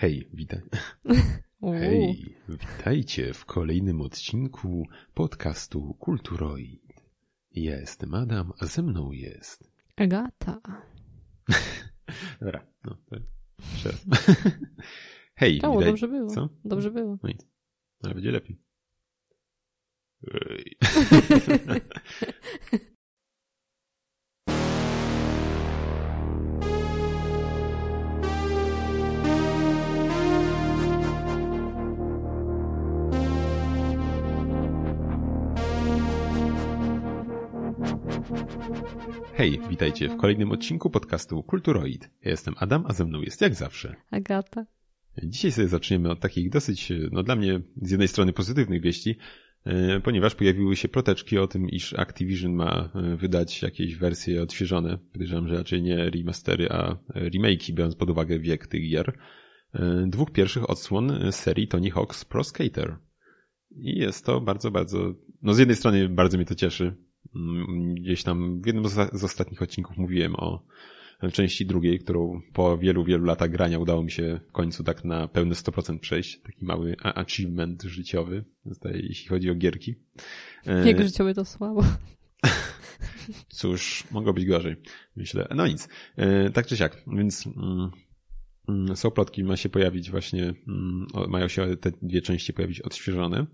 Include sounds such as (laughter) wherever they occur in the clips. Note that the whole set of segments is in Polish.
Hej, witaj. (laughs) Hej, witajcie w kolejnym odcinku podcastu Kulturoid. Ja jestem Adam, a ze mną jest... Agata. (laughs) Dobra, no to jeszcze raz. (laughs) Hej, O, witaj. dobrze było. Co? Dobrze było. No nic. Ale będzie lepiej. Hej, witajcie w kolejnym odcinku podcastu Kulturoid. Ja jestem Adam, a ze mną jest jak zawsze Agata. Dzisiaj sobie zaczniemy od takich dosyć, no dla mnie z jednej strony pozytywnych wieści, e, ponieważ pojawiły się ploteczki o tym, iż Activision ma e, wydać jakieś wersje odświeżone. Podejrzewam, że raczej nie remastery, a remake'i, biorąc pod uwagę wiek tych gier. E, Dwóch pierwszych odsłon serii Tony Hawk's Pro Skater. I jest to bardzo, bardzo, no z jednej strony bardzo mnie to cieszy. Gdzieś tam w jednym z ostatnich odcinków mówiłem o części drugiej, którą po wielu, wielu latach grania udało mi się w końcu tak na pełne 100% przejść. Taki mały achievement życiowy, jeśli chodzi o gierki. E, Jego życiowe to słabo. (laughs) Cóż, mogło być gorzej, myślę. No nic, e, tak czy siak, więc mm, mm, są plotki, ma się pojawić właśnie, mm, mają się te dwie części pojawić odświeżone.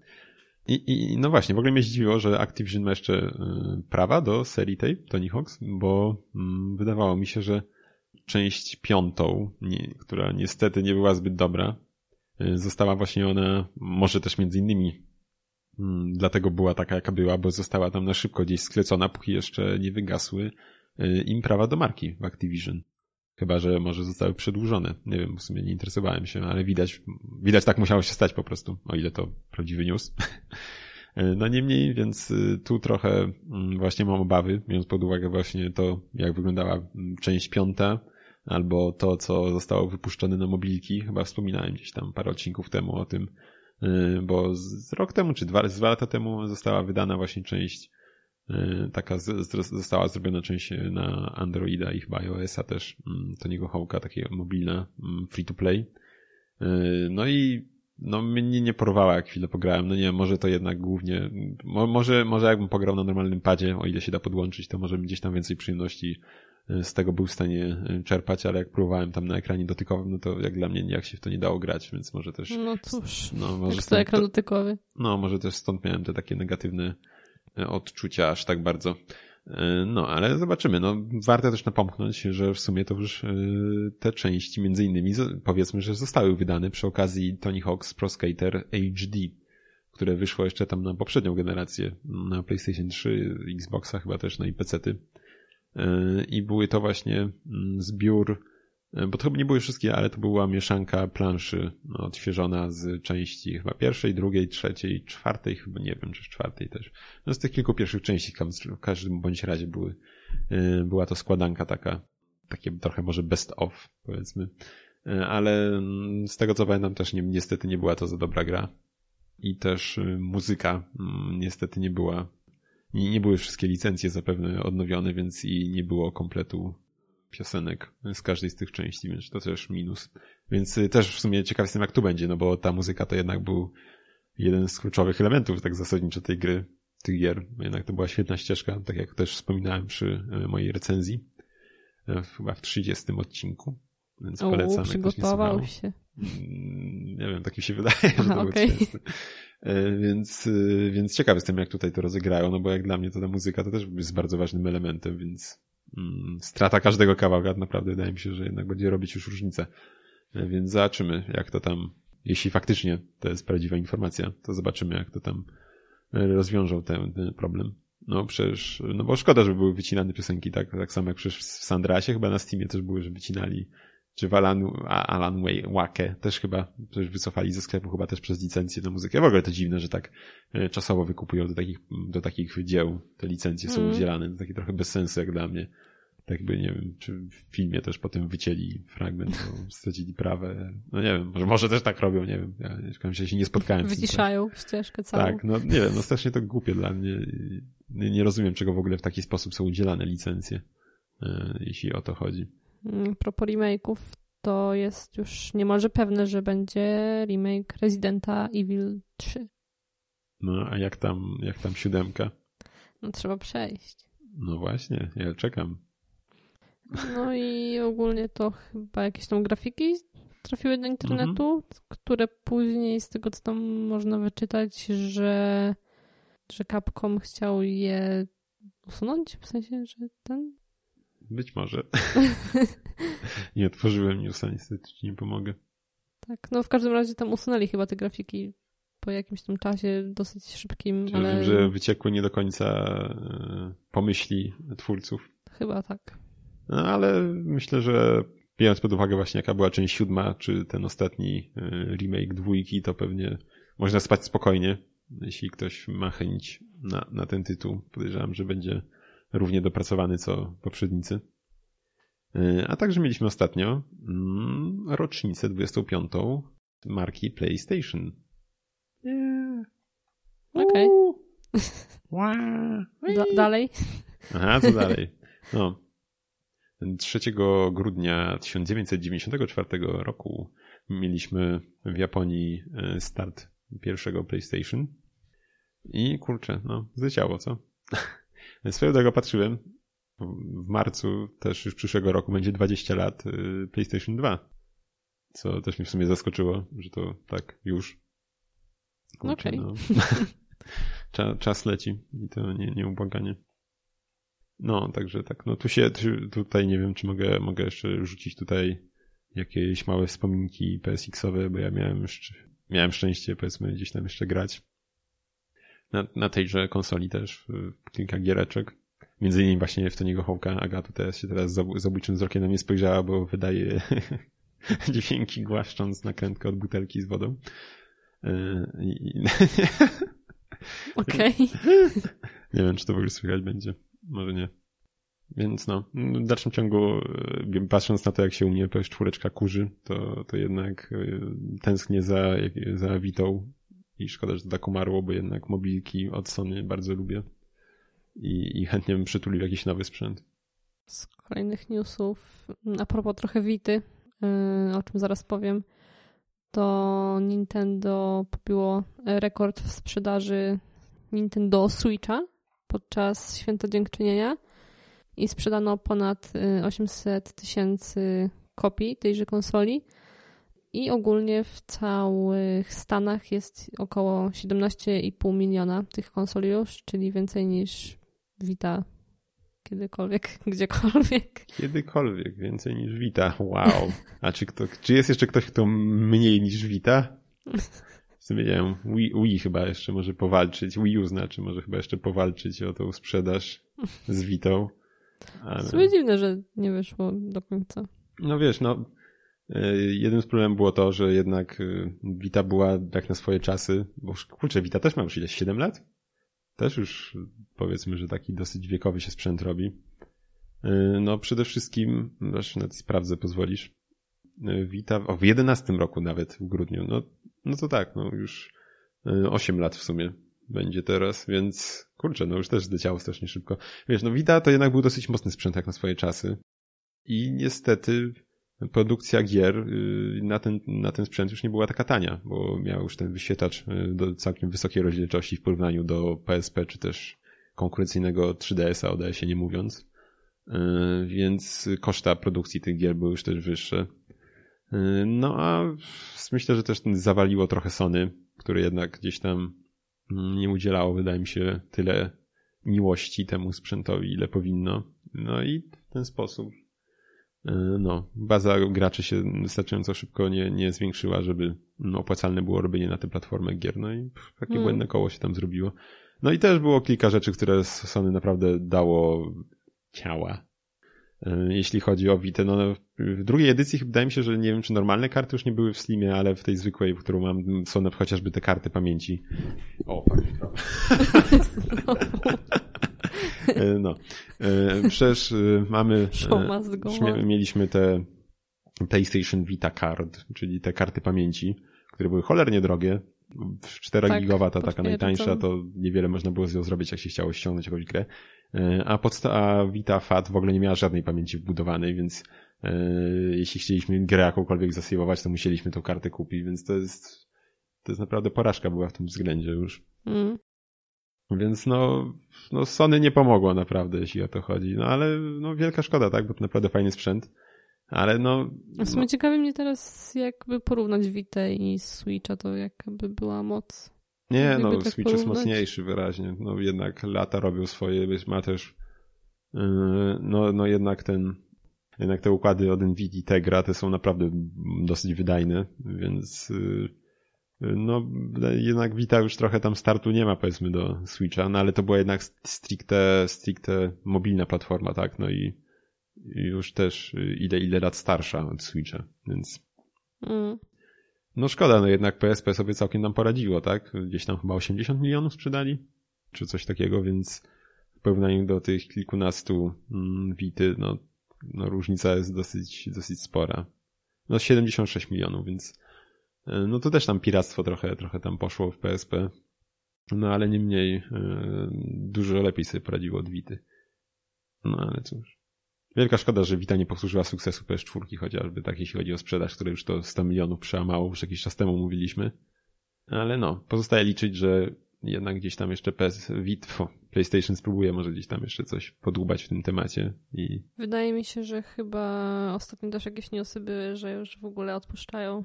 I, I no właśnie, w ogóle mnie zdziwiło, że Activision ma jeszcze y, prawa do serii tej Tony Hawk's, bo mm, wydawało mi się, że część piątą, nie, która niestety nie była zbyt dobra, y, została właśnie ona, może też między innymi mm, dlatego była taka jaka była, bo została tam na szybko gdzieś sklecona, póki jeszcze nie wygasły y, im prawa do marki w Activision. Chyba, że może zostały przedłużone. Nie wiem, w sumie nie interesowałem się, ale widać, widać tak musiało się stać po prostu, o ile to prawdziwy news. (laughs) No niemniej, więc y, tu trochę mm, właśnie mam obawy, biorąc pod uwagę właśnie to, jak wyglądała mm, część piąta, albo to, co zostało wypuszczone na mobilki. Chyba wspominałem gdzieś tam parę odcinków temu o tym, y, bo z rok temu, czy dwa, z dwa lata temu została wydana właśnie część taka z, z, została zrobiona część na Androida i chyba iOS-a też mm, Tony'ego Hawka, takie mobilne, mm, free to play. Y, No i no mnie nie porwała jak chwilę pograłem. No nie wiem, może to jednak głównie, mo, może, może jakbym pograł na normalnym padzie, o ile się da podłączyć, to może gdzieś tam więcej przyjemności y, z tego był w stanie y, czerpać, ale jak próbowałem tam na ekranie dotykowym, no to jak dla mnie jak się w to nie dało grać, więc może też, No cóż. no może Jak to stąd, ekran dotykowy. no może też stąd miałem te takie negatywne odczucia aż tak bardzo. E, No, ale zobaczymy. No, warto też napomknąć, że w sumie to już e, te części, między innymi, powiedzmy, że zostały wydane przy okazji Tony Hawk's Pro Skater HD, które wyszło jeszcze tam na poprzednią generację, na PlayStation 3, Xboxa chyba też, no i PC-ty. E, I były to właśnie mm, zbiór Bo to chyba nie były wszystkie, ale to była mieszanka planszy no, odświeżona z części chyba pierwszej, drugiej, trzeciej, czwartej, chyba nie wiem, czy czwartej też. No z tych kilku pierwszych części w każdym bądź razie były, e, była to składanka taka, takie trochę może best of, powiedzmy. E, Ale mm, z tego co pamiętam też nie, niestety nie była to za dobra gra. I też y, muzyka mm, niestety nie była, nie, nie były wszystkie licencje zapewne odnowione, więc i nie było kompletu piosenek z każdej z tych części, więc to też minus. Więc y, też w sumie ciekaw jestem jak tu będzie, no bo ta muzyka to jednak był jeden z kluczowych elementów tak zasadniczo tej gry, tych gier. Jednak to była świetna ścieżka, tak jak też wspominałem przy y, mojej recenzji, y, chyba w 30 odcinku. Więc O, polecam, przygotował się. Mm, Nie wiem, tak mi się wydaje, (laughs) że to był okej. 30. E, Więc, więc ciekaw jestem, jak tutaj to rozegrają, no bo jak dla mnie to ta muzyka to też jest bardzo ważnym elementem, więc strata każdego kawałka naprawdę wydaje mi się, że jednak będzie robić już różnicę. E, Więc zobaczymy, jak to tam, jeśli faktycznie to jest prawdziwa informacja, to zobaczymy, jak to tam e, rozwiążą ten, ten problem. No przecież, no bo szkoda, żeby były wycinane piosenki, tak, tak samo jak przecież w Sandrasie, chyba na Steamie też były, że wycinali czy w Alan, Alan Wake też chyba też wycofali ze sklepu chyba też przez licencję na muzykę. W ogóle to dziwne, że tak e, czasowo wykupują do takich, do takich dzieł. Te licencje są Mm. udzielane. To takie trochę bez sensu jak dla mnie. Tak by, nie wiem, czy w filmie też potem wycięli fragment, bo (laughs) stracili prawę. No nie wiem, może, może też tak robią, nie wiem. Ja się się nie spotkałem. Wyciszają ścieżkę całą. Tak, no nie wiem, no strasznie to głupie dla mnie. Nie, nie rozumiem, czego w ogóle w taki sposób są udzielane licencje, e, jeśli o to chodzi. Mm, Propos remake'ów, to jest już niemalże pewne, że będzie remake Residenta Evil 3. No, a jak tam, jak tam siódemka? No trzeba przejść. No właśnie, ja czekam. No i ogólnie to chyba jakieś tam grafiki trafiły do internetu, które później z tego, co tam można wyczytać, że, że Capcom chciał je usunąć, w sensie, że ten... Być może. (laughs) (laughs) nie otworzyłem newsa, niestety ci nie pomogę. Tak, no w każdym razie tam usunęli chyba te grafiki po jakimś tam czasie dosyć szybkim, Czyli ale... Wiem, że wyciekło nie do końca e, pomyśli twórców. Chyba tak. No ale myślę, że biorąc pod uwagę właśnie jaka była część siódma, czy ten ostatni e, remake dwójki, to pewnie można spać spokojnie, jeśli ktoś ma chęć na, na ten tytuł. Podejrzewam, że będzie równie dopracowany co poprzednicy. E, a także mieliśmy ostatnio mm, rocznicę 25. marki PlayStation. Yeah. Okej. Okay. (laughs) Da dalej? Aha, co (laughs) dalej? No. 3 grudnia 1994 roku mieliśmy w Japonii e, start pierwszego PlayStation. I kurczę, no, zleciało, co? (laughs) Swoją drogą patrzyłem, w marcu też już przyszłego roku będzie 20 lat e, PlayStation 2. Co też mnie w sumie zaskoczyło, że to tak już. Kurczę, okay. no. (laughs) Czas leci i to nie, nieubłaganie. No, także tak, no tu się, tutaj nie wiem, czy mogę, mogę jeszcze rzucić tutaj jakieś małe wspominki PSX-owe, bo ja miałem jeszcze, miałem szczęście, powiedzmy, gdzieś tam jeszcze grać. Na, na tejże konsoli też w kilka giereczek. Między innymi właśnie w Toniego Hołka. Agatu teraz się teraz z zabójczym wzrokiem na mnie spojrzała, bo wydaje (laughs) dźwięki głaszcząc nakrętkę od butelki z wodą. (laughs) Okej. Okay. nie wiem, czy to w ogóle słychać będzie może nie. Więc no, w dalszym ciągu, patrząc na to, jak się u mnie PS4 kurzy, to, to jednak tęsknię za, za Witą i szkoda, że tak umarło, bo jednak mobilki od Sony bardzo lubię i, i chętnie bym przytulił jakiś nowy sprzęt. Z kolejnych newsów, a propos trochę Wity, o czym zaraz powiem, to Nintendo pobiło rekord w sprzedaży Nintendo Switcha podczas Święta Dziękczynienia i sprzedano ponad 800 tysięcy kopii tejże konsoli. I ogólnie w całych Stanach jest około 17,5 miliona tych konsoli już, czyli więcej niż Vita kiedykolwiek, (laughs) gdziekolwiek. Kiedykolwiek, więcej niż Vita. Wow. A czy, kto, czy jest jeszcze ktoś, kto mniej niż Vita? W sumie nie wiem, Wii, Wii chyba jeszcze może powalczyć, Wii U znaczy może chyba jeszcze powalczyć o tą sprzedaż z Vitą. Ale... W sumie dziwne, że nie wyszło do końca. No wiesz, no jednym z problemów było to, że jednak Vita była jak na swoje czasy, bo kurczę, Vita też ma już ileś 7 lat? Też już powiedzmy, że taki dosyć wiekowy się sprzęt robi. No przede wszystkim, zresztą nawet sprawdzę, pozwolisz. Vita, o w 11 roku nawet w grudniu, no, no to tak, no już 8 lat w sumie będzie teraz, więc kurczę, no już też zleciało strasznie szybko. Wiesz, no Vita to jednak był dosyć mocny sprzęt jak na swoje czasy i niestety produkcja gier na ten, na ten sprzęt już nie była taka tania, bo miał już ten wyświetlacz do całkiem wysokiej rozdzielczości w porównaniu do PSP czy też konkurencyjnego 3DS-a, o DS-ie nie mówiąc. Więc koszta produkcji tych gier były już też wyższe. No a myślę, że też zawaliło trochę Sony, które jednak gdzieś tam nie udzielało, wydaje mi się, tyle miłości temu sprzętowi, ile powinno. No i w ten sposób no, baza graczy się wystarczająco szybko nie, nie zwiększyła, żeby no, opłacalne było robienie na tę platformę gier. No i takie mm. błędne koło się tam zrobiło. No i też było kilka rzeczy, które Sony naprawdę dało ciała. Jeśli chodzi o Vita, no w drugiej edycji wydaje mi się, że nie wiem, czy normalne karty już nie były w Slimie, ale w tej zwykłej, w którą mam, są na chociażby te karty pamięci. O, (laughs) (laughs) No. Przecież mamy. Mieliśmy te PlayStation Vita Card, czyli te karty pamięci, które były cholernie drogie. 4 tak, gigawata, taka najtańsza, to niewiele można było z nią zrobić, jak się chciało ściągnąć jakąś grę. A, podsta- a Vita FAT w ogóle nie miała żadnej pamięci wbudowanej, więc jeśli chcieliśmy grę jakąkolwiek zasejwować, to musieliśmy tą kartę kupić, więc to jest, to jest naprawdę porażka była w tym względzie już. Mm. Więc no, no Sony nie pomogło naprawdę, jeśli o to chodzi. No ale no wielka szkoda, tak? Bo to naprawdę fajny sprzęt. Ale no... A w sumie no. ciekawi mnie teraz jakby porównać Vita i Switcha, to jakaby była moc. Nie, no tak Switch porównać? jest mocniejszy wyraźnie. No jednak lata robią swoje, ma też yy, no, no jednak ten jednak te układy od Nvidia Tegra te są naprawdę dosyć wydajne, więc yy, no jednak Vita już trochę tam startu nie ma powiedzmy do Switcha, no ale to była jednak stricte, stricte mobilna platforma, tak, no i już też ile, ile lat starsza od Switcha, więc mm. no szkoda, no jednak PSP sobie całkiem nam poradziło, tak, gdzieś tam chyba 80 milionów sprzedali, czy coś takiego, więc w porównaniu do tych kilkunastu mm, Wity, no, no różnica jest dosyć, dosyć spora. No 76 milionów, więc no to też tam piractwo trochę, trochę tam poszło w PSP. No ale niemniej e, dużo lepiej sobie poradziło od Wity. No ale cóż. Wielka szkoda, że Vita nie posłużyła sukcesu PS4 chociażby, tak jeśli chodzi o sprzedaż, które już to 100 milionów przełamało, już jakiś czas temu mówiliśmy. Ale no, pozostaje liczyć, że jednak gdzieś tam jeszcze PS Vita, PlayStation spróbuje może gdzieś tam jeszcze coś podłubać w tym temacie. I... Wydaje mi się, że chyba ostatnio też jakieś newsy były, że już w ogóle odpuszczają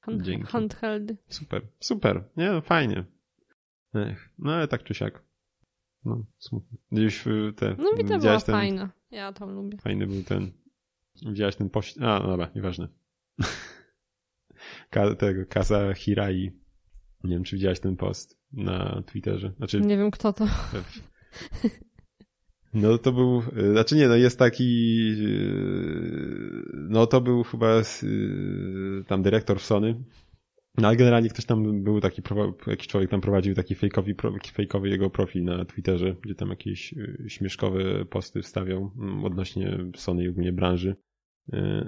Hand, Dzięki. Handheld. Super, super. Nie, no fajnie. Ech, no ale tak czy siak. No, smutno. Gdzieś te... No Vita była ten... fajna. Ja tam lubię. Fajny był ten... Widziałaś ten pość... A, no dobra, nieważne. (laughs) Ka tego Kaza Hirai. Nie wiem, czy widziałaś ten post na Twitterze. Znaczy... Nie wiem, kto to. (laughs) No to był, y, znaczy nie, no jest taki, y, no to był chyba y, tam dyrektor Sony, no ale generalnie ktoś tam był taki, jakiś człowiek tam prowadził taki fejkowy, fejkowy jego profil na Twitterze, gdzie tam jakieś śmieszkowe posty wstawiał mm, odnośnie Sony i ogólnie branży.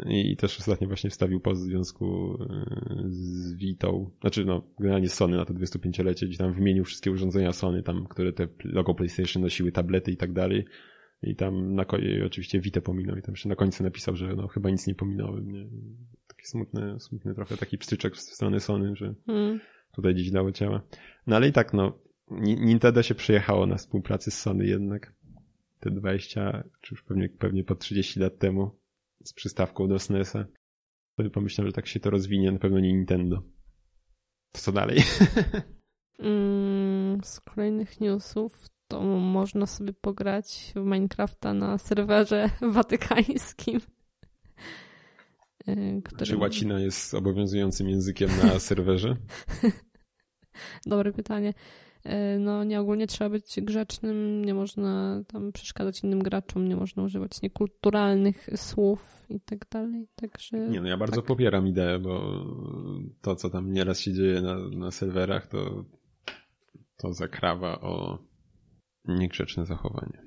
I też ostatnio właśnie wstawił post w związku z Vitą, znaczy no, generalnie Sony na to 25-lecie, gdzie tam wymienił wszystkie urządzenia Sony, tam, które te logo PlayStation nosiły, tablety i tak dalej. I tam na i oczywiście Vita pominął i tam jeszcze na końcu napisał, że no chyba nic nie pominąłem, nie? Taki smutny, smutny trochę taki pstryczek z strony Sony, że hmm. tutaj gdzieś dało ciała. No ale i tak no, Nintendo się przyjechało na współpracy z Sony jednak te 20, czy już pewnie, pewnie po 30 lat temu z przystawką do SNESa. Wtedy pomyślałem, że tak się to rozwinie, na pewno nie Nintendo. To co dalej? (laughs) Mm, z kolejnych newsów to można sobie pograć w Minecrafta na serwerze (laughs) watykańskim. E, który... Czy łacina jest obowiązującym językiem na (laughs) serwerze? Dobre pytanie. E, no nie ogólnie trzeba być grzecznym, nie można tam przeszkadzać innym graczom, nie można używać niekulturalnych słów i tak dalej, także... Nie, no ja bardzo tak. popieram ideę, bo to, co tam nieraz się dzieje na, na serwerach, to, to zakrawa o niegrzeczne zachowanie.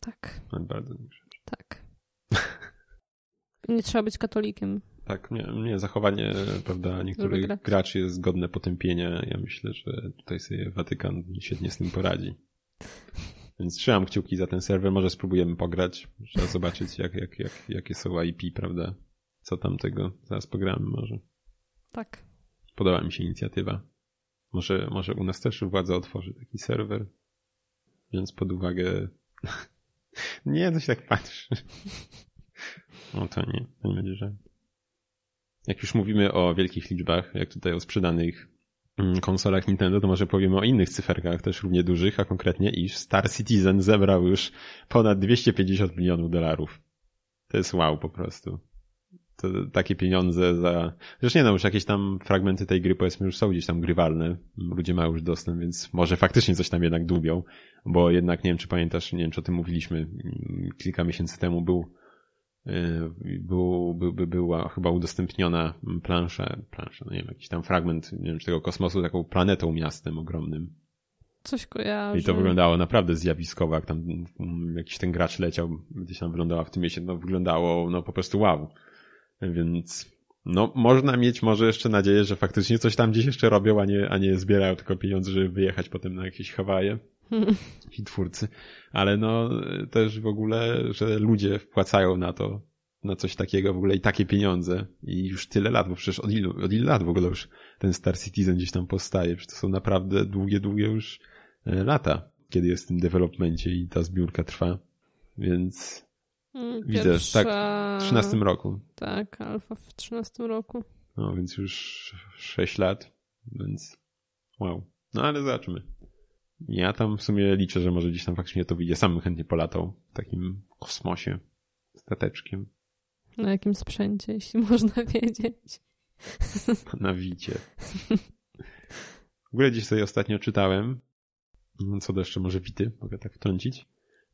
Tak. Bardzo niegrzeczne. Tak. (laughs) nie trzeba być katolikiem. Tak, nie, nie zachowanie, prawda, niektórych graczy jest godne potępienia. Ja myślę, że tutaj sobie Watykan świetnie z tym poradzi. Więc trzymam kciuki za ten serwer, może spróbujemy pograć, trzeba zobaczyć jak, jak, jak, jakie są IP, prawda, co tam tego, zaraz pogramy może. Tak. Podoba mi się inicjatywa. Może, może u nas też władza otworzy taki serwer, biorąc pod uwagę... (laughs) nie, to się tak patrzy. (laughs) No to nie, to nie będzie żal. Jak już mówimy o wielkich liczbach, jak tutaj o sprzedanych mm, konsolach Nintendo, to może powiemy o innych cyferkach też równie dużych, a konkretnie iż Star Citizen zebrał już ponad 250 milionów dolarów. To jest wow po prostu. To, takie pieniądze za... Zresztą nie no, już jakieś tam fragmenty tej gry powiedzmy już są gdzieś tam grywalne. Ludzie mają już dostęp, więc może faktycznie coś tam jednak dłubią, bo jednak nie wiem czy pamiętasz, nie wiem czy o tym mówiliśmy mm, kilka miesięcy temu był był, by, by była chyba udostępniona plansza, plansza, no nie wiem, jakiś tam fragment, nie wiem, czy tego kosmosu, taką planetą, miastem ogromnym. Coś kojarzy. I to wyglądało naprawdę zjawiskowo, jak tam mm, jakiś ten gracz leciał, gdzieś tam wyglądała w tym mieście, no wyglądało no po prostu wow. Więc no można mieć może jeszcze nadzieję, że faktycznie coś tam gdzieś jeszcze robią, a nie, a nie zbierają tylko pieniądze, żeby wyjechać potem na jakieś Hawaje (laughs) ci twórcy. Ale no też w ogóle, że ludzie wpłacają na to na coś takiego w ogóle i takie pieniądze i już tyle lat, bo przecież od ilu, od ilu lat w ogóle już ten Star Citizen gdzieś tam powstaje, przecież to są naprawdę długie, długie już e, lata, kiedy jest w tym developmencie i ta zbiórka trwa, więc Mm, widzę, Pierwsza... tak w 13 roku. Tak, alfa w 13 roku. No, więc już 6 lat, więc wow. No ale zobaczymy. Ja tam w sumie liczę, że może gdzieś tam faktycznie to wyjdzie. Sam chętnie polatał w takim kosmosie stateczkiem Na jakim sprzęcie, jeśli (laughs) można wiedzieć. na wicie. W ogóle gdzieś sobie ostatnio czytałem, co do jeszcze może wity, mogę tak wtrącić,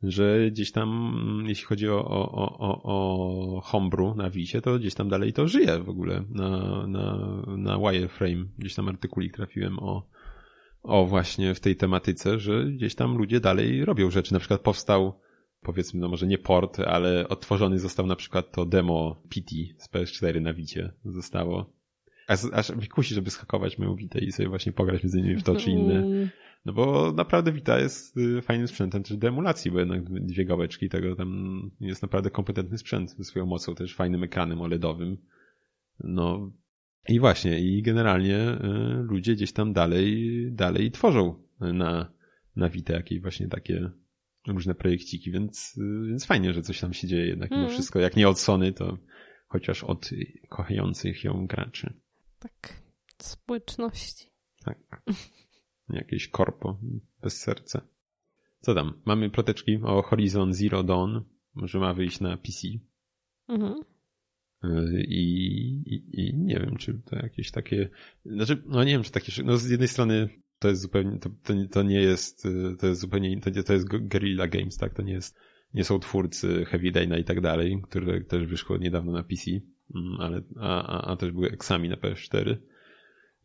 że gdzieś tam, jeśli chodzi o, o, o, o, o homebrew na wicie, to gdzieś tam dalej to żyje w ogóle na, na, na wireframe. Gdzieś tam artykulik trafiłem o, o właśnie w tej tematyce, że gdzieś tam ludzie dalej robią rzeczy. Na przykład powstał, powiedzmy, no może nie port, ale odtworzony został na przykład to demo PT z PS4 na Wicie. Zostało. Aż, aż mi kusi, żeby schakować moją Witę i sobie właśnie pograć między innymi w to czy inne. No bo naprawdę Vita jest y, fajnym sprzętem też do emulacji, bo jednak dwie gałeczki tego tam jest naprawdę kompetentny sprzęt ze swoją mocą, też fajnym ekranem OLEDowym. No i właśnie, i generalnie y, ludzie gdzieś tam dalej, dalej tworzą na, na Vita jakieś właśnie takie różne projekciki, więc, y, więc fajnie, że coś tam się dzieje jednak mimo Mm. wszystko. Jak nie od Sony, to chociaż od kochających ją graczy. Tak, społeczności. Tak. (laughs) Jakieś korpo bez serca. Co tam? Mamy ploteczki o Horizon Zero Dawn, że ma wyjść na PC. Mhm. Yy, I, i, I nie wiem, czy to jakieś takie. Znaczy, no nie wiem, czy takie. No z jednej strony to jest zupełnie. To, to, to nie jest. yy, To jest zupełnie. To, to jest Guerrilla Games, tak? To nie jest. Nie są twórcy Heavy Raina i tak dalej, które też wyszło niedawno na PC, mm, ale, a, a, a też były eksami na PS4.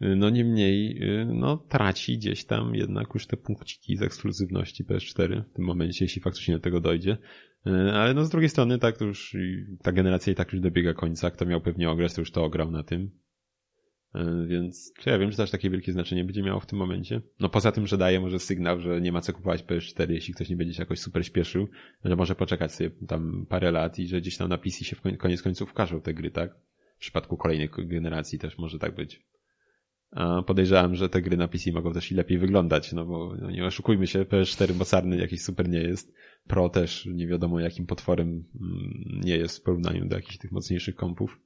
No niemniej, y, no traci gdzieś tam jednak już te punkciki z ekskluzywności PS4 w tym momencie, jeśli faktycznie do tego dojdzie. Y, Ale no z drugiej strony tak to już ta generacja i tak już dobiega końca. Kto miał pewnie ograć, to już to ograł na tym. Y, Więc czy ja wiem, czy też takie wielkie znaczenie będzie miało w tym momencie. No poza tym, że daje może sygnał, że nie ma co kupować PS4, jeśli ktoś nie będzie się jakoś super śpieszył, że może poczekać sobie tam parę lat i że gdzieś tam na PC się w koniec końców ukażą te gry, tak? W przypadku kolejnej generacji też może tak być. A podejrzewam, że te gry na PC mogą też i lepiej wyglądać, no bo no nie oszukujmy się, PS4 mocarny jakiś super nie jest. Pro też nie wiadomo jakim potworem mm, nie jest w porównaniu do jakichś tych mocniejszych kompów.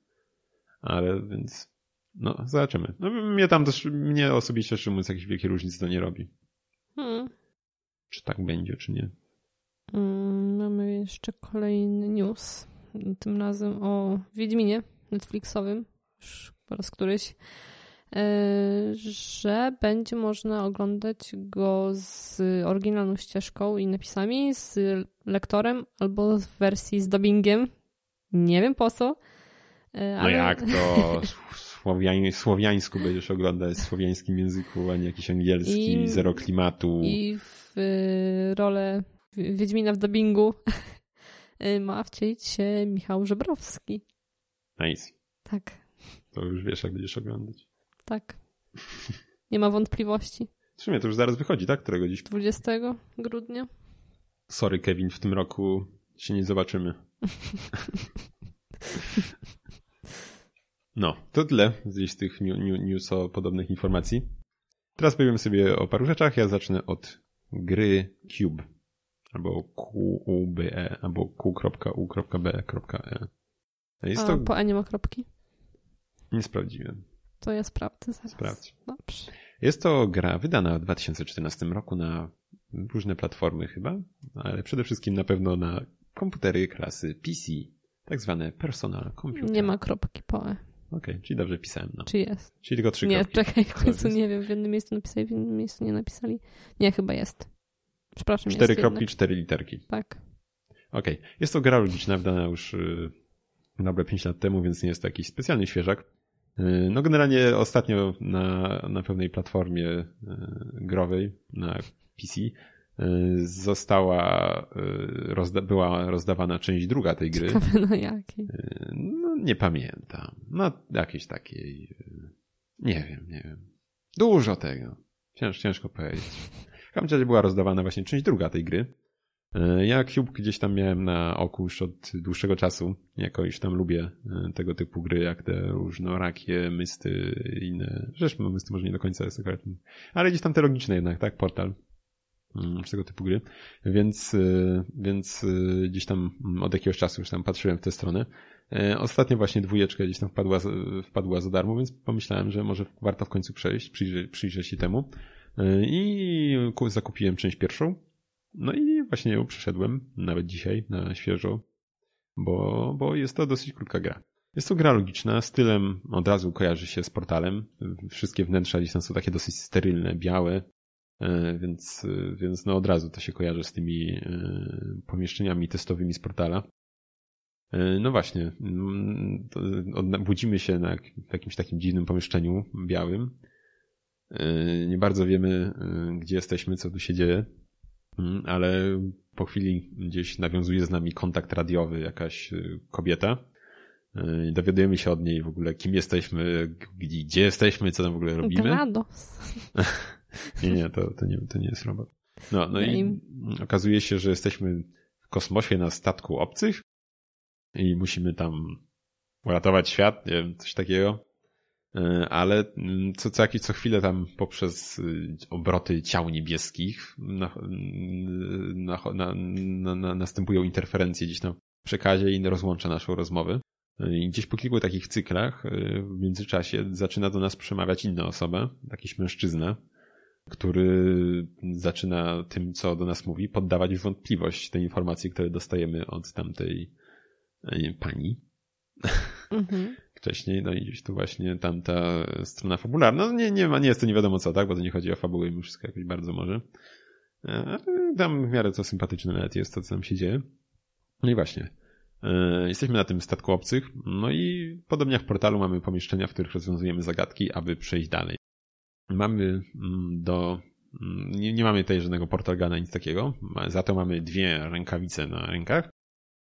Ale więc, no zobaczymy. No mnie tam też, mnie osobiście szczerze mówiąc jakiejś wielkiej różnicy to nie robi. Hmm. Czy tak będzie, czy nie. Mm, Mamy jeszcze kolejny news. Tym razem o Wiedźminie Netflixowym. Już po raz któryś. E, Że będzie można oglądać go z oryginalną ścieżką i napisami, z lektorem albo w wersji z dubbingiem. Nie wiem po co. E, No ale- jak to słowiań, słowiańsku będziesz oglądać, w słowiańskim języku, a nie jakiś angielski, I- zero klimatu. I w y, rolę Wi- Wiedźmina w dubbingu (laughs) y, ma wcielić się Michał Żebrowski. Nice. Tak, To już wiesz, jak będziesz oglądać. Tak. Nie ma wątpliwości. W sumie to już zaraz wychodzi, tak? Którego dziś? 20 grudnia. Sorry, Kevin, w tym roku się nie zobaczymy. (laughs) No, to tyle z tych new, new, news podobnych informacji. Teraz powiem sobie o paru rzeczach. Ja zacznę od gry Cube. Albo QUBE, albo Q.U.B.E. Jest A to... po E nie ma kropki? Nie sprawdziłem. To ja sprawdzę zaraz. Sprawdź. Dobrze. Jest to gra wydana w 2014 roku na różne platformy chyba, ale przede wszystkim na pewno na komputery klasy PC, tak zwane personal computer. Nie ma kropki po E. Okej, czyli dobrze pisałem. No. Czy jest? Czyli tylko trzy nie, kropki. czekaj, w końcu nie wiem. W jednym miejscu napisali, w innym miejscu nie napisali. Nie, chyba jest. Przepraszam, Cztery kropki, jednak. cztery literki. Tak. Okej. Jest to gra logiczna, wydana już dobre 5 lat temu, więc nie jest to jakiś specjalny świeżak. Yy, No generalnie ostatnio na, na pewnej platformie yy, growej, na PC, yy, została, rozda była rozdawana część druga tej gry. Ciekawe na jakiej. No nie pamiętam. No jakiejś takiej, nie wiem, nie wiem. Dużo tego. Cięż, ciężko powiedzieć. W każdym razie była rozdawana właśnie część druga tej gry. E, ja Cube gdzieś tam miałem na oku już od dłuższego czasu. Jako już tam lubię e, tego typu gry, jak te różnorakie, mysty i inne. Zresztą mysty może nie do końca jest akurat. Ale gdzieś tam te logiczne jednak, tak? Portal. Mm, tego typu gry. Więc, e, więc gdzieś tam od jakiegoś czasu już tam patrzyłem w tę stronę. Ostatnio właśnie dwójeczka gdzieś tam wpadła, wpadła za darmo, więc pomyślałem, że może warto w końcu przejść, przyjrzeć, przyjrzeć się temu. I zakupiłem część pierwszą no i właśnie ją przeszedłem, nawet dzisiaj, na świeżo, bo, bo jest to dosyć krótka gra. Jest to gra logiczna, stylem od razu kojarzy się z portalem. Wszystkie wnętrza gdzieś tam są takie dosyć sterylne, białe, e, więc, więc no od razu to się kojarzy z tymi e, pomieszczeniami testowymi z portala. E, no właśnie, mm, budzimy się na jakimś takim dziwnym pomieszczeniu białym. Nie bardzo wiemy, gdzie jesteśmy, co tu się dzieje. Mm, ale po chwili gdzieś nawiązuje z nami kontakt radiowy jakaś y, kobieta. Y, dowiadujemy się od niej w ogóle, kim jesteśmy, gdzie jesteśmy, co tam w ogóle robimy. GLaDOS. (laughs) nie, nie, to, to, nie, to nie jest robot. No, no i okazuje się, że jesteśmy w kosmosie na statku obcych i musimy tam uratować świat, nie wiem, coś takiego. E, ale mm, co, co, jakiś, co chwilę tam poprzez y, obroty ciał niebieskich na, na, na, następują interferencje gdzieś na przekazie i rozłącza naszą rozmowę. E, I gdzieś po kilku takich cyklach e, w międzyczasie zaczyna do nas przemawiać inna osoba, jakiś mężczyzna, który zaczyna tym, co do nas mówi, poddawać w wątpliwość te informacje, które dostajemy od tamtej pani. (laughs) Mhm wcześniej, no i gdzieś tu właśnie tamta strona fabularna, no nie, nie ma, nie jest to nie wiadomo co, tak, bo to nie chodzi o fabułę i wszystko jakoś bardzo może. Ale tam w miarę co sympatyczne nawet jest to, co tam się dzieje. No i właśnie. E, jesteśmy na tym statku obcych, no i podobnie jak w portalu mamy pomieszczenia, w których rozwiązujemy zagadki, aby przejść dalej. Mamy mm, do mm, nie, nie mamy tutaj żadnego portalgana, nic takiego. Za to mamy dwie rękawice na rękach,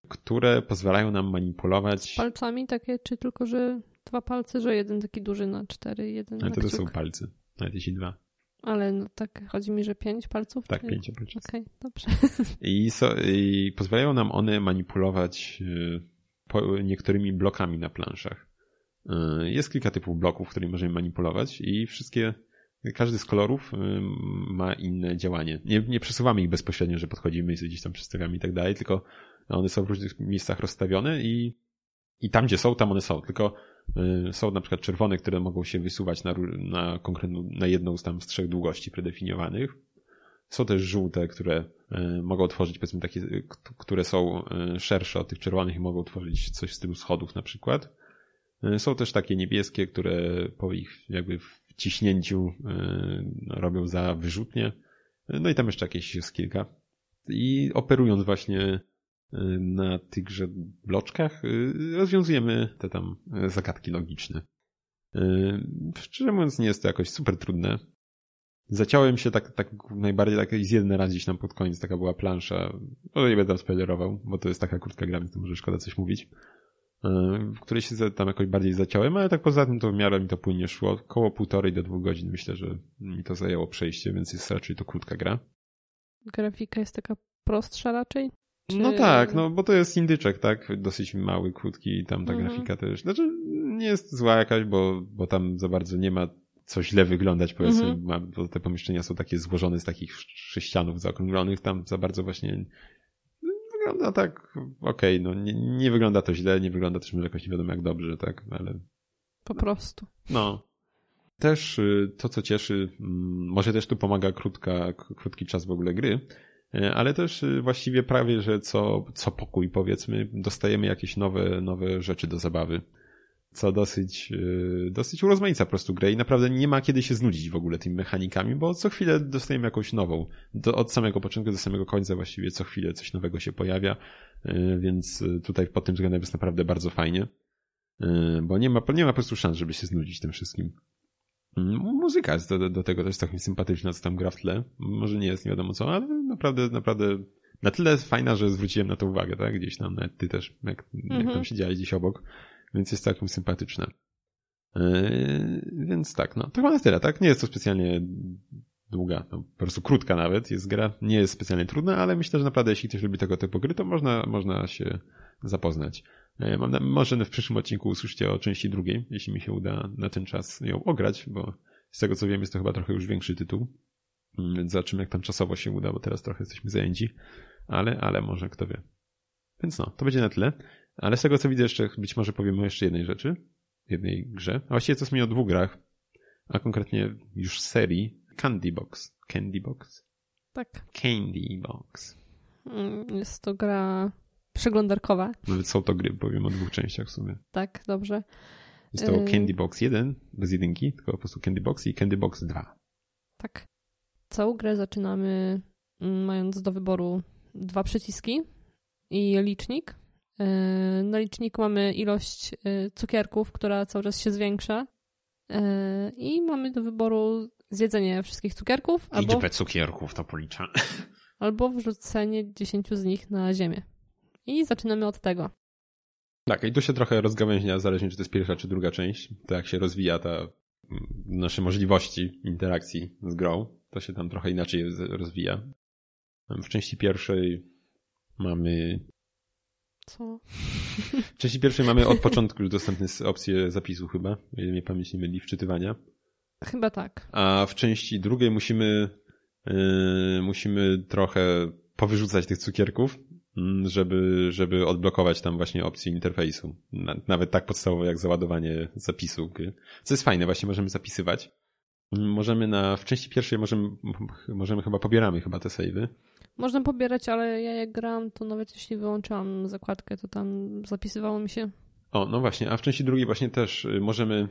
które pozwalają nam manipulować. Palcami takie, czy tylko, że dwa palce, że jeden taki duży na cztery, jeden Ale to, to są palce, nawet jeśli dwa. Ale no tak, chodzi mi, że pięć palców? Tak, czy... pięć palców. Okej, okay, dobrze. (laughs) I, so, I pozwalają nam one manipulować y, niektórymi blokami na planszach. Y, jest kilka typów bloków, którymi możemy manipulować i wszystkie, każdy z kolorów y, ma inne działanie. Nie, nie przesuwamy ich bezpośrednio, że podchodzimy i gdzieś tam przestawiamy i tak dalej, tylko one są w różnych miejscach rozstawione i, i tam, gdzie są, tam one są. Tylko y, są na przykład czerwone, które mogą się wysuwać na, na konkretną, na jedną z tam z trzech długości predefiniowanych. Są też żółte, które y, mogą tworzyć, powiedzmy, takie, które są y, szersze od tych czerwonych i mogą tworzyć coś w stylu schodów na przykład. Są też takie niebieskie, które po ich jakby wciśnięciu robią za wyrzutnie. No i tam jeszcze jakieś jest kilka. I operując właśnie na tychże bloczkach y, rozwiązujemy te tam zagadki logiczne. Y, szczerze mówiąc, nie jest to jakoś super trudne. Zaciąłem się tak, tak najbardziej tak z jeden raz gdzieś tam pod koniec, taka była plansza. Może nie będę spoilerował, bo to jest taka krótka gra, więc to może szkoda coś mówić. Y, w której się tam jakoś bardziej zaciąłem, ale tak poza tym to w miarę mi to płynnie szło. Około półtorej do dwóch godzin myślę, że mi to zajęło przejście, więc jest raczej to krótka gra. Grafika jest taka prostsza raczej? Czy... No tak, no bo to jest indyczek, tak? Dosyć mały, krótki i tam ta mhm. grafika też. Znaczy nie jest zła jakaś, bo, bo tam za bardzo nie ma co źle wyglądać, powiedzmy, mhm. bo te pomieszczenia są takie złożone z takich sześcianów zaokrąglonych, tam za bardzo właśnie wygląda tak okej, okay, no nie, nie wygląda to źle, nie wygląda też może jakoś nie wiadomo jak dobrze, tak, ale... Po prostu. No. Też y, to, co cieszy, mm, może też tu pomaga krótka, krótki czas w ogóle gry, ale też y, właściwie prawie, że co, co pokój powiedzmy, dostajemy jakieś nowe, nowe rzeczy do zabawy. Co dosyć, y, dosyć urozmaica po prostu grę i naprawdę nie ma kiedy się znudzić w ogóle tymi mechanikami, bo co chwilę dostajemy jakąś nową. Do, od samego początku do samego końca właściwie co chwilę coś nowego się pojawia, e, więc y, tutaj pod tym względem jest naprawdę bardzo fajnie. E, bo nie ma, nie ma po prostu szans, żeby się znudzić tym wszystkim. Muzyka jest do, do tego też takim sympatyczna, co tam gra w tle. Może nie jest nie wiadomo co, ale naprawdę, naprawdę na tyle fajna, że zwróciłem na to uwagę, tak? Gdzieś tam, nawet ty też, jak, mhm. jak tam siedziałeś gdzieś obok, więc jest taką sympatyczna. Yy, więc tak, no, to chyba na tyle, tak? Nie jest to specjalnie długa, no, po prostu krótka nawet jest gra. Nie jest specjalnie trudna, ale myślę, że naprawdę jeśli ktoś lubi tego typu gry, to można, można się zapoznać. E, mam na, może w przyszłym odcinku usłyszycie o części drugiej, jeśli mi się uda na ten czas ją ograć, bo z tego co wiem jest to chyba trochę już większy tytuł. Mm, więc zobaczymy jak tam czasowo się uda, bo teraz trochę jesteśmy zajęci. Ale, ale może kto wie. Więc no, to będzie na tyle. Ale z tego co widzę jeszcze, być może powiem o jeszcze jednej rzeczy. Jednej grze. A właściwie co mi o dwóch grach. A konkretnie już serii Candy Box. Candy Box? Tak. Candy Box. Mm, jest to gra przeglądarkowa. Nawet są to gry, powiem o dwóch częściach w sumie. Tak, dobrze. Jest to y- Candy Box 1, bez jedynki, tylko po prostu Candy Box i Candy Box 2. Tak. Całą grę zaczynamy mm, mając do wyboru dwa przyciski i licznik. Y, na liczniku mamy ilość y, cukierków, która cały czas się zwiększa. I mamy do wyboru zjedzenie wszystkich cukierków. Liczbę albo, cukierków to policza. (laughs) Albo wrzucenie 10 z nich na ziemię. I zaczynamy od tego. Tak, i tu się trochę rozgałęźnia, zależnie czy to jest pierwsza czy druga część. To jak się rozwija ta mm, nasze możliwości interakcji z grą, to się tam trochę inaczej rozwija. W części pierwszej mamy. Co? W części pierwszej mamy od początku już (laughs) dostępne opcje zapisu chyba, o ile mnie pamięć nie myli, wczytywania. Chyba tak. A w części drugiej musimy yy, musimy trochę powyrzucać tych cukierków, żeby, żeby odblokować tam właśnie opcje interfejsu. Nawet tak podstawowe jak załadowanie zapisu. Co jest fajne, właśnie możemy zapisywać. Mm, możemy na, w części pierwszej możemy, możemy chyba pobieramy chyba te savey. Można pobierać, ale ja jak gram, to nawet jeśli wyłączałam zakładkę, to tam zapisywało mi się. O, no właśnie, a w części drugiej właśnie też y, możemy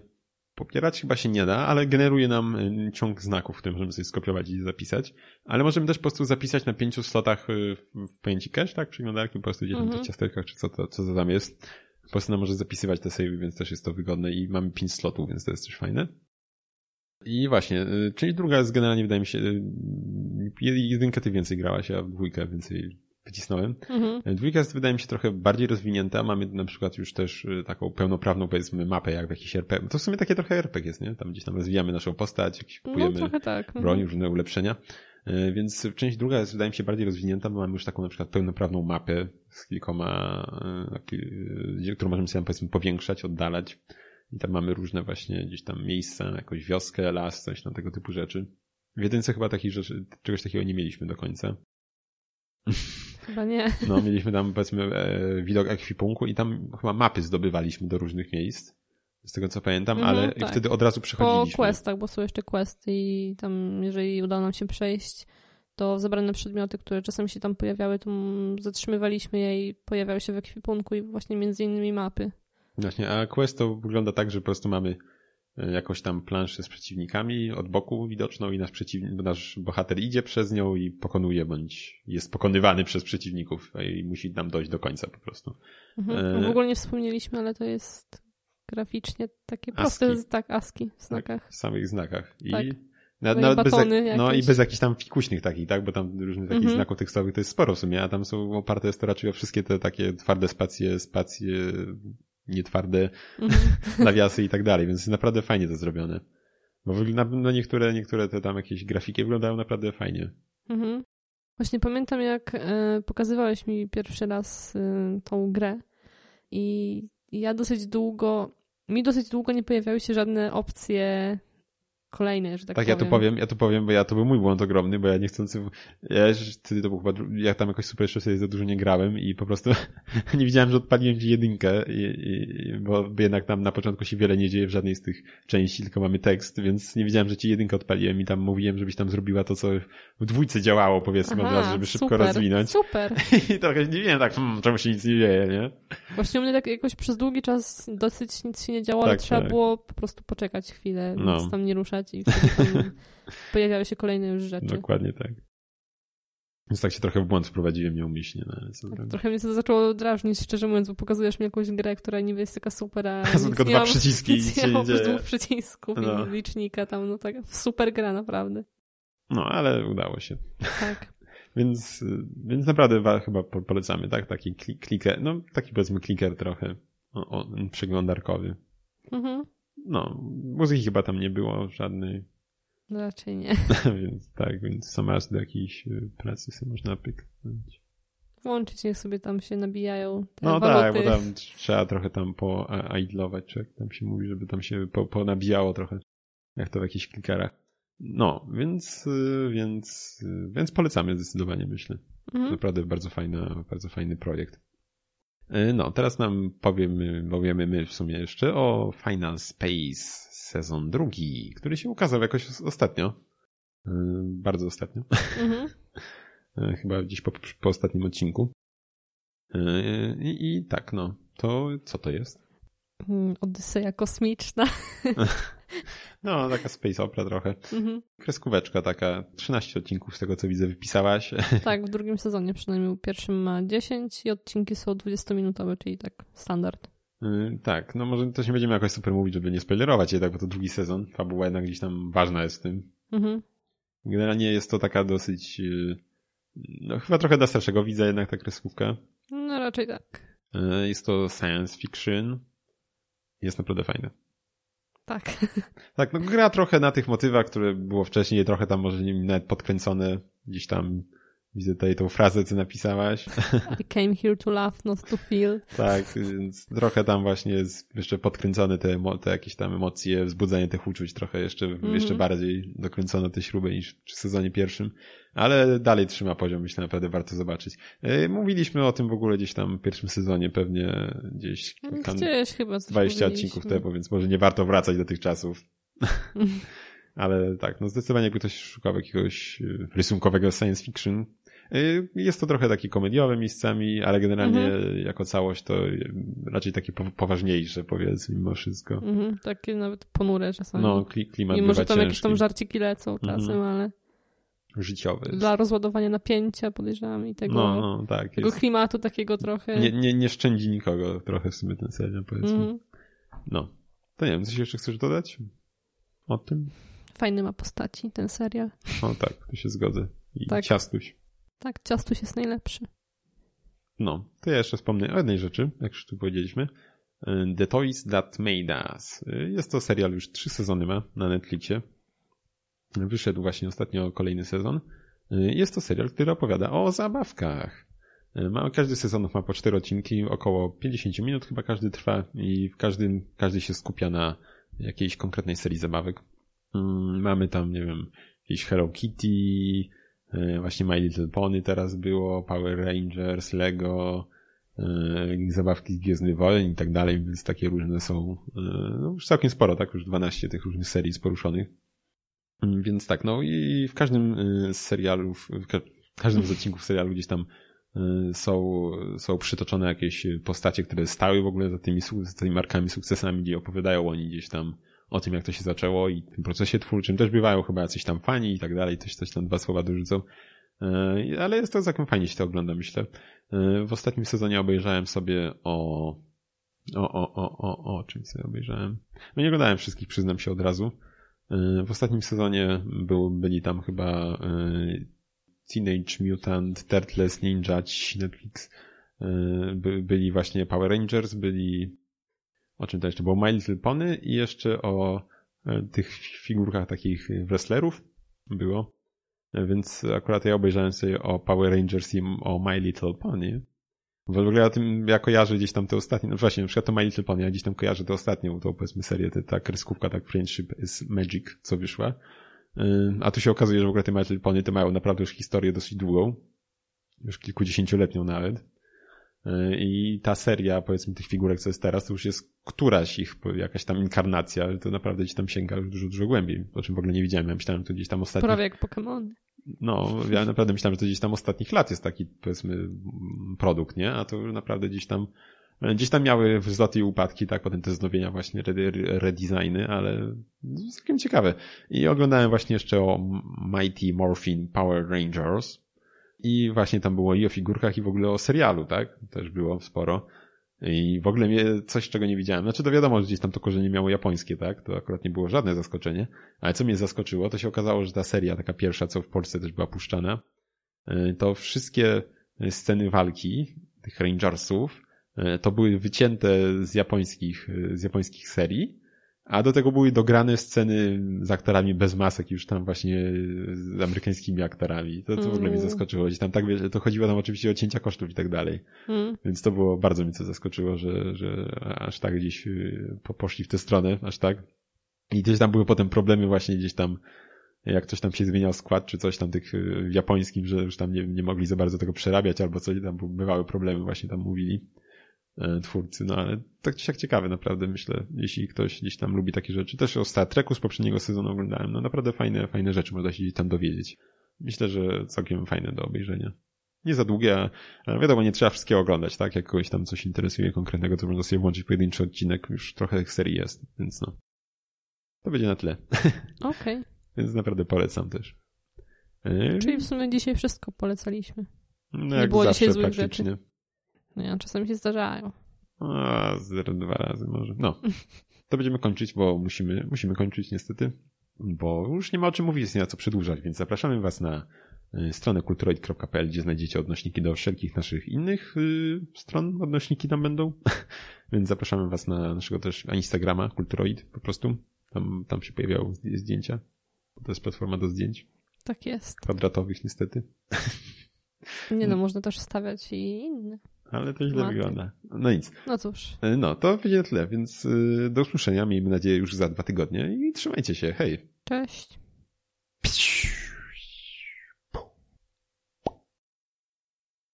Popierać chyba się nie da, ale generuje nam y, ciąg znaków, który możemy sobie skopiować i zapisać. Ale możemy też po prostu zapisać na pięciu slotach y, w pamięci cache, tak? Przeglądarki po prostu gdzieś tam mm -hmm. w ciasterkach, czy co to, co to tam jest. Po prostu nam może zapisywać te save, więc też jest to wygodne i mamy pięć slotów, więc to jest też fajne. I właśnie, y, część druga jest generalnie, wydaje mi się, jedynkę ty więcej grałaś, a dwójkę więcej wycisnąłem. Mhm. Dwójka jest, wydaje mi się, trochę bardziej rozwinięta. Mamy na przykład już też y, taką pełnoprawną, powiedzmy, mapę, jak w jakiś RPG. To w sumie takie trochę RPG jest, nie? Tam gdzieś tam rozwijamy naszą postać, jakieś no, kupujemy no, tak. Mhm. broń, różne ulepszenia. Y, więc część druga jest, wydaje mi się, bardziej rozwinięta, bo mamy już taką na przykład pełnoprawną mapę z kilkoma, którą możemy sobie, powiedzmy, powiększać, oddalać. I tam mamy różne właśnie gdzieś tam miejsca, jakąś wioskę, las, coś na tego typu rzeczy. W jedynce chyba takich rzeczy, czegoś takiego nie mieliśmy do końca. (laughs) Chyba nie. No, mieliśmy tam powiedzmy e, widok ekwipunku i tam chyba mapy zdobywaliśmy do różnych miejsc. Z tego co pamiętam, mhm, ale tak. wtedy od razu przechodziliśmy. Po questach, bo są jeszcze questy i tam jeżeli udało nam się przejść, to zebrane przedmioty, które czasem się tam pojawiały, to zatrzymywaliśmy je i pojawiały się w ekwipunku i właśnie między innymi mapy. Właśnie, a quest to wygląda tak, że po prostu mamy jakąś tam planszę z przeciwnikami od boku widoczną i nasz, przeciwnik, nasz bohater idzie przez nią i pokonuje, bądź jest pokonywany przez przeciwników i musi nam dojść do końca po prostu. Mhm. W ogóle nie wspomnieliśmy, ale to jest graficznie takie proste, aski. tak, aski w znakach. Tak, w samych znakach. I tak. Nawet bez, no i bez jakichś tam fikuśnych takich, tak? Bo tam różnych takich mhm. znaków tekstowych to jest sporo w sumie, a tam są oparte jest to raczej o wszystkie te takie twarde spacje, spacje nietwarde mhm. (laughs) nawiasy i tak dalej, więc jest naprawdę fajnie to zrobione. Bo no niektóre, niektóre te tam jakieś grafiki wyglądają naprawdę fajnie. Mhm. Właśnie pamiętam, jak e, pokazywałeś mi pierwszy raz e, tą grę i ja dosyć długo, mi dosyć długo nie pojawiały się żadne opcje kolejny, że tak, tak powiem. ja tu powiem, ja tu powiem, bo ja to był mój błąd ogromny, bo ja niechcący, ja wtedy to był chyba, ja tam jakoś super jeszcze sobie za dużo nie grałem i po prostu (laughs) nie widziałem, że odpaliłem ci jedynkę, i, i, bo jednak tam na początku się wiele nie dzieje w żadnej z tych części, tylko mamy tekst, więc nie widziałem, że ci jedynkę odpaliłem i tam mówiłem, żebyś tam zrobiła to, co w dwójce działało, powiedzmy Aha, od razu, żeby szybko super, rozwinąć. Super. (laughs) I trochę nie wiem, tak, hmm, czemu się nic nie dzieje, nie? Właśnie u mnie tak jakoś przez długi czas dosyć nic się nie działo, tak, ale trzeba tak. było po prostu poczekać chwilę, no. nic tam nie ruszać i wtedy tam (laughs) pojawiały się kolejne już rzeczy. Dokładnie tak. Więc tak się trochę w błąd wprowadziłem nieumyślnie. No, tak, trochę mnie to zaczęło drażnić, szczerze mówiąc, bo pokazujesz mi jakąś grę, która niby jest taka super, a (laughs) są tylko dwa przyciski i nic nie dwóch przycisków no. i licznika tam, no tak, super gra naprawdę. No, ale udało się. Tak. (laughs) więc, więc naprawdę chyba polecamy, tak? Taki kliker, no taki powiedzmy kliker trochę o, o, przeglądarkowy. Mhm. No, muzyki chyba tam nie było żadnej. Raczej nie. (laughs) więc tak, więc sama do jakiejś y, pracy sobie można pyknąć. Włączyć, niech sobie tam się nabijają te No waluty. tak, bo tam trzeba trochę tam poidlować, czy jak tam się mówi, żeby tam się po, ponabijało trochę, jak to w jakichś klikerach. No, więc, y, więc, y, więc polecamy zdecydowanie, myślę. Mhm. Naprawdę bardzo fajna, bardzo fajny projekt. Y, No, teraz nam powiemy, powiemy my w sumie jeszcze o Final Space sezon drugi, który się ukazał jakoś os- ostatnio. Y, Bardzo ostatnio. Mhm. (laughs) Y, Chyba gdzieś po, po ostatnim odcinku. I, I tak, no. To co to jest? Mm, Odyseja kosmiczna. (laughs) No, taka space opera trochę. Mhm. Kreskóweczka taka. 13 odcinków z tego co widzę wypisałaś. (laughs) Tak, w drugim sezonie przynajmniej. W pierwszym ma 10 i odcinki są 20-minutowe, czyli tak standard. Y, Tak, no może też nie będziemy jakoś super mówić, żeby nie spoilerować jednak, bo to drugi sezon. Fabuła jednak gdzieś tam ważna jest w tym. Mhm. Generalnie jest to taka dosyć, y, no chyba trochę dla starszego widza jednak ta kreskówka. No raczej tak. Y, Jest to science fiction. Jest naprawdę fajne. Tak. (laughs) Tak, no gra trochę na tych motywach, które było wcześniej, trochę tam może nim nawet podkręcone gdzieś tam. Widzę tutaj tą frazę, co napisałaś. I came here to laugh, not to feel. Tak, więc trochę tam właśnie jest jeszcze podkręcone te, te jakieś tam emocje, wzbudzanie tych uczuć, trochę jeszcze, Mhm. jeszcze bardziej dokręcono te śruby niż w sezonie pierwszym, ale dalej trzyma poziom, myślę, naprawdę warto zobaczyć. Yy, Mówiliśmy o tym w ogóle gdzieś tam w pierwszym sezonie, pewnie gdzieś kilka, Gdzieś chyba coś 20 powiedzieliśmy. odcinków temu, więc może nie warto wracać do tych czasów. (laughs) Ale tak, no zdecydowanie jakby ktoś szukał jakiegoś y, rysunkowego science fiction, jest to trochę takie komediowe miejscami, ale generalnie Mhm. jako całość to y, raczej takie po- poważniejsze powiedzmy mimo wszystko. Mhm, takie nawet ponure czasami. No, kli- klimat Mimo, że bywa tam jakieś ciężki, tam żarciki lecą Mhm. czasem, ale życiowy. dla rozładowania napięcia podejrzewam i tego, No, no, tak. tego Jest. klimatu takiego trochę. Nie, nie, nie szczędzi nikogo trochę w sumie ten serial, powiedzmy. Mhm. No. To nie wiem, coś jeszcze chcesz dodać? O tym? Fajny ma postaci ten serial. O tak, tu się zgodzę. I Tak. ciastuś. Tak, Ciastuś jest najlepszy. No, to ja jeszcze wspomnę o jednej rzeczy, jak już tu powiedzieliśmy. Y, The Toys That Made Us. Y, Jest to serial, już trzy sezony ma na Netflixie. Wyszedł właśnie ostatnio kolejny sezon. Y, Jest to serial, który opowiada o zabawkach. Każdy sezon ma po cztery odcinki, około 50 minut chyba każdy trwa i w każdym, każdy się skupia na jakiejś konkretnej serii zabawek. Mm, Mamy tam, nie wiem, jakieś Hello Kitty, E, Właśnie My Little Pony teraz było, Power Rangers, Lego, e, zabawki z Gwiezdny Wojen i tak dalej, więc takie różne są, e, no już całkiem sporo, tak? Już 12 tych różnych serii jest poruszonych. Mm, Więc tak, no i w każdym e, z serialów, w ka- w każdym z odcinków serialu gdzieś tam e, są, są przytoczone jakieś postacie, które stały w ogóle za tymi, za tymi markami, sukcesami, gdzie opowiadają oni gdzieś tam o tym, jak to się zaczęło i tym procesie twórczym. Też bywają chyba jacyś tam fani i tak dalej, coś, coś tam dwa słowa dorzucą. E, Ale jest to całkiem fajnie się to ogląda, myślę. E, W ostatnim sezonie obejrzałem sobie o... O, o, o, o, o czym sobie obejrzałem? No nie oglądałem wszystkich, przyznam się od razu. E, W ostatnim sezonie był, byli tam chyba Teenage Mutant, Turtles, Ninja, Netflix. By, byli właśnie Power Rangers, byli o czym to jeszcze było? My Little Pony i jeszcze o e, tych figurkach takich wrestlerów było. E, Więc akurat ja obejrzałem sobie o Power Rangers i o My Little Pony. W ogóle ja tym ja kojarzę gdzieś tam te ostatnie, no właśnie, na przykład to My Little Pony, ja gdzieś tam kojarzę tę ostatnią, tą powiedzmy serię, te, ta kreskówka, tak Friendship is Magic, co wyszła. E, A tu się okazuje, że w ogóle te My Little Pony te mają naprawdę już historię dosyć długą. Już kilkudziesięcioletnią nawet. I ta seria, powiedzmy, tych figurek, co jest teraz, to już jest któraś ich, jakaś tam inkarnacja, ale to naprawdę gdzieś tam sięga już dużo, dużo głębiej, o czym w ogóle nie widziałem. Ja myślałem, że to gdzieś tam ostatnich, Prawie jak Pokémon. no, ja naprawdę myślałem, że to gdzieś tam ostatnich lat jest taki, powiedzmy, produkt, nie? A to już naprawdę gdzieś tam, gdzieś tam miały wzloty i upadki, tak? Potem te znowienia właśnie, re- re- redesigny, ale całkiem ciekawe. I oglądałem właśnie jeszcze o Mighty Morphin Power Rangers, i właśnie tam było i o figurkach, i w ogóle o serialu, tak? Też było sporo. I w ogóle mnie coś, czego nie widziałem. Znaczy to wiadomo, że gdzieś tam to korzenie miało japońskie, tak? To akurat nie było żadne zaskoczenie. Ale co mnie zaskoczyło, to się okazało, że ta seria, taka pierwsza, co w Polsce też była puszczana, y, to wszystkie sceny walki tych Rangersów y, to były wycięte z japońskich, y, z japońskich serii A do tego były dograne sceny z aktorami bez masek, już tam właśnie z amerykańskimi aktorami. To, to w ogóle mnie Mm. zaskoczyło. Gdzieś tam tak, wiesz, to chodziło tam oczywiście o cięcia kosztów i tak dalej. Mm. Więc to było bardzo mi to zaskoczyło, że, że aż tak gdzieś y, po- poszli w tę stronę, aż tak. I gdzieś tam były potem problemy właśnie gdzieś tam, jak coś tam się zmieniał skład, czy coś tam tych y, w japońskim, że już tam nie, nie mogli za bardzo tego przerabiać, albo coś tam bywały problemy właśnie tam mówili twórcy, no ale tak czy siak ciekawe naprawdę, myślę, jeśli ktoś gdzieś tam lubi takie rzeczy. Też o Star Treku z poprzedniego sezonu oglądałem, no naprawdę fajne, fajne rzeczy można się gdzieś tam dowiedzieć. Myślę, że całkiem fajne do obejrzenia. Nie za długie, a- wiadomo, nie trzeba wszystkiego oglądać, tak? Jak kogoś tam coś interesuje konkretnego, to można sobie włączyć pojedynczy odcinek, już trochę tych serii jest, więc no. To będzie na tle, (laughs) Okej. więc naprawdę polecam też. E, Czyli w sumie dzisiaj wszystko polecaliśmy. no, nie było zawsze dzisiaj złych praktycznie. No ja czasami się zdarzają. A, zero, dwa razy może. No. (laughs) To będziemy kończyć, bo musimy, musimy kończyć niestety, bo już nie ma o czym mówić, jest nie ma co przedłużać, więc zapraszamy Was na y, stronę kulturoid.pl, gdzie znajdziecie odnośniki do wszelkich naszych innych y, stron, odnośniki tam będą, (laughs) więc zapraszamy Was na naszego też Instagrama, kulturoid po prostu, tam, tam się pojawiają zdj- zdjęcia, to jest platforma do zdjęć, Tak jest. kwadratowych niestety, Nie no, (laughs) można też stawiać i inne. Ale to źle Ładnie. wygląda. No nic. No cóż. E, No, to będzie tyle, więc y, do usłyszenia, miejmy nadzieję już za dwa tygodnie i trzymajcie się, hej! Cześć. Psiu.